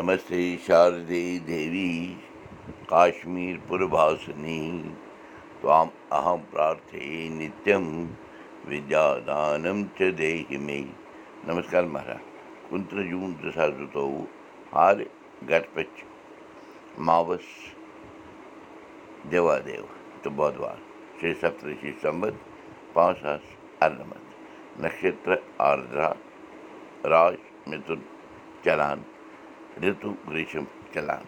نمسیٖدی کشمیٖر پرواس تام اَہَمدانے مے نمس مہراج کُن جوٗن دِثر گٹا دو श्री بودھو شیٚیہِ سپتِی سَمت پانٛژھ नक्षत्र आर्द्रा राज मिथुन चलान। مِتُن چلان رِتُو گریٖشم چلان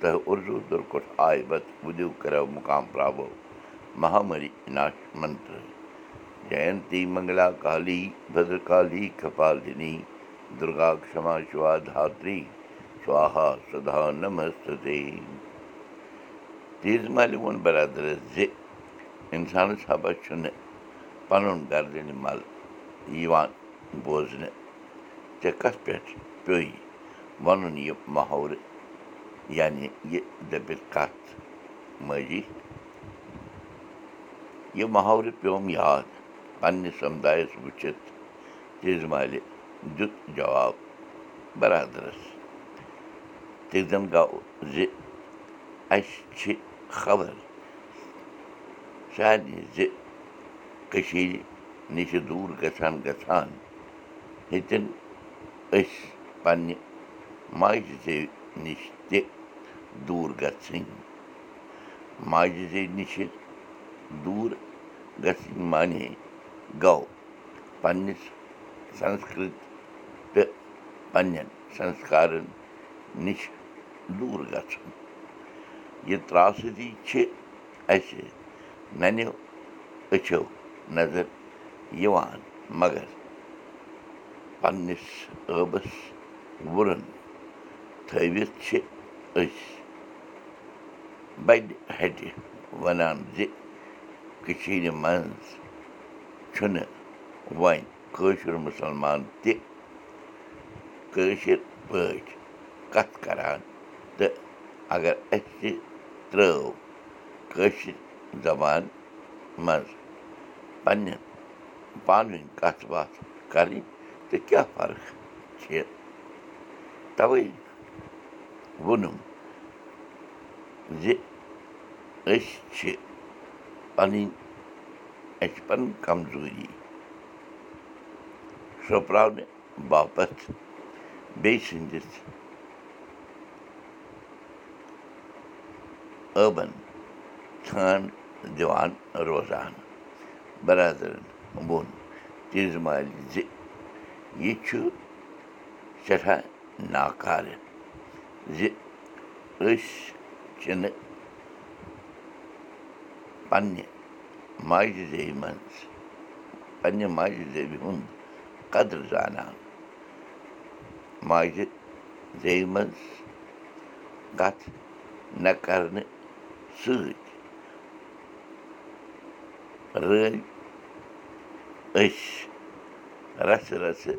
تہٕ اُردو دُرکُٹھ آے بت بُدِو کَرو مُقام پرٛابو مہامری ناش منتر جینتی منگلا کالی بدرکالی کپالنی دُرگا کما شِوا دھاتری سوہا سدا ووٚن برادرس زِ اِنسانس ہبا چھُنہٕ پَنُن گردنہِ مل یِوان بوزنہٕ پٮ۪ٹھ پیٚوٚے وَنُن یہِ محورٕ یعنی یہِ دٔپِتھ کَتھ ماجی یہِ محورٕ پیوٚم یاد پنٛنِس سمدایَس وٕچھِتھ مالہِ دیُت جواب برادرس تہِ زَن گوٚو زِ اَسہِ چھِ خبر سارنٕے زِ کٔشیٖرِ نِشہِ دوٗر گژھان گژھان ہیٚتِن أسۍ پنٛنہِ ماجہِ زیوِ نِش تہِ دوٗر گژھٕنۍ ماجہِ زیوِ نِشہِ دوٗر گژھٕنۍ معنے گوٚو پنٛنِس سنسکرت تہٕ پنٛنٮ۪ن سنسکارن نِش دوٗر گژھُن یہِ ترٛاسٔری چھِ اَسہِ ننیو أچھو نظر یِوان تھٲوِتھ چھِ أسۍ بَڑِ ہَٹہِ وَنان زِ کٔشیٖرِ منٛز چھُنہٕ وۄنۍ کٲشُر مُسلمان تہِ کٲشِر پٲٹھۍ کَتھ کَران تہٕ اگر اَسہِ ترٛٲو کٲشِر زبان منٛز پنٛنٮ۪ن پانہٕ ؤنۍ کَتھ باتھ کَرٕنۍ تہٕ کیٛاہ فرق چھِ تَوَے ووٚنُم زِ أسۍ چھِ پَنٕنۍ اَسہِ چھِ پَنٕنۍ کمزوٗری سوٚپراونہٕ باپتھ بیٚیہِ سٕنٛدِس ٲبَن ژھانٛڈ دِوان روزان بَرادَرَن ووٚن تیٖژ مالہِ زِ یہِ چھُ سٮ۪ٹھاہ ناکارٕ زِ أسۍ چھِنہٕ پنٛنہِ ماجہِ زیوِ منٛز پنٛنہِ ماجہِ زیوِ ہُنٛد قدٕر زانان ماجہِ زیوِ منٛز کَتھ نہ کَرنہٕ سۭتۍ رٲوۍ أسۍ رَسہٕ رَسہٕ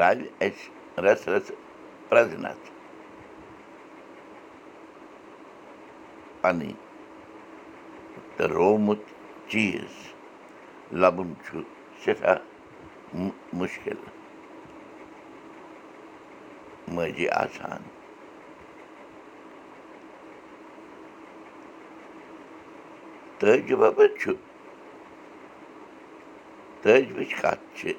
راوِ اَسہِ رَسہٕ رَسہٕ پرٛزنَتھ پَنٕنۍ تہٕ رومُت چیٖز لَبُن چھُ سٮ۪ٹھاہ مُشکِل مٲجی آسان تٲجہِ بَبَر چھُ تٲجوٕچ کَتھ چھِ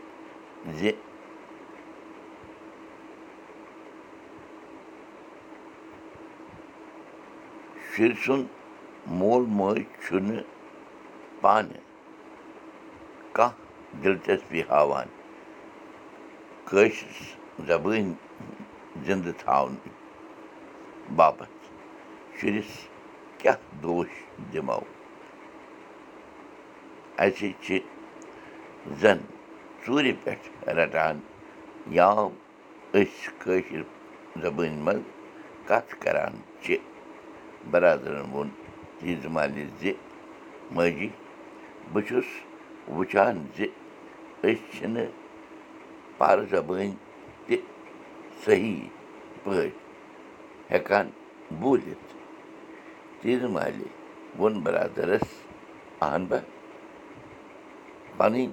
شُرۍ سُنٛد مول موج چھُنہٕ پانہٕ کانٛہہ دِلچسپی ہاوان کٲشِر زبٲنۍ زِنٛدٕ تھاونہٕ باپتھ شُرِس کیٛاہ دوش دِمو اَسہِ چھِ زَن ژوٗرِ پٮ۪ٹھ رَٹان یا أسۍ کٲشِر زبٲنۍ منٛز کَتھ کَران چھِ بَرادَرَن ووٚن تیٖژ مالہِ زِ ماجی بہٕ چھُس وٕچھان زِ أسۍ چھِنہٕ پَر زبٲنۍ تہِ صحیح پٲٹھۍ ہٮ۪کان بوٗلِتھ۔ مالہِ ووٚن بَرادَرَس اَہن پَنٕنۍ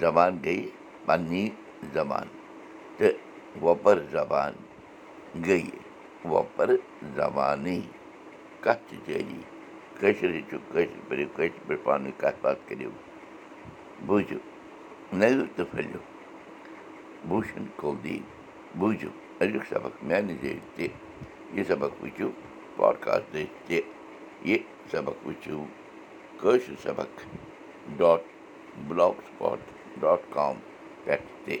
زبان گٔے پنٛنی زبان تہٕ وۄپَر زبان گٔیہِ وۄپَر زبانٕے کَتھ چھِ جٲری کٲشِر ہیٚچھِو کٲشِر پٲٹھۍ پٲٹھۍ پانہٕ ؤنۍ کَتھ باتھ کٔرِو بوٗزِو نٔوِو تہٕ پھٔلِو بوٗشَن کولدیٖن بوٗزِو أزیُک سبق ذٔریعہِ تہِ یہِ سبق وٕچھِو پاڈکاسٹ دٔسۍ تہِ یہِ سبق وٕچھِو کٲشِر Sabaq dot blogspot dot com پٮ۪ٹھ تہِ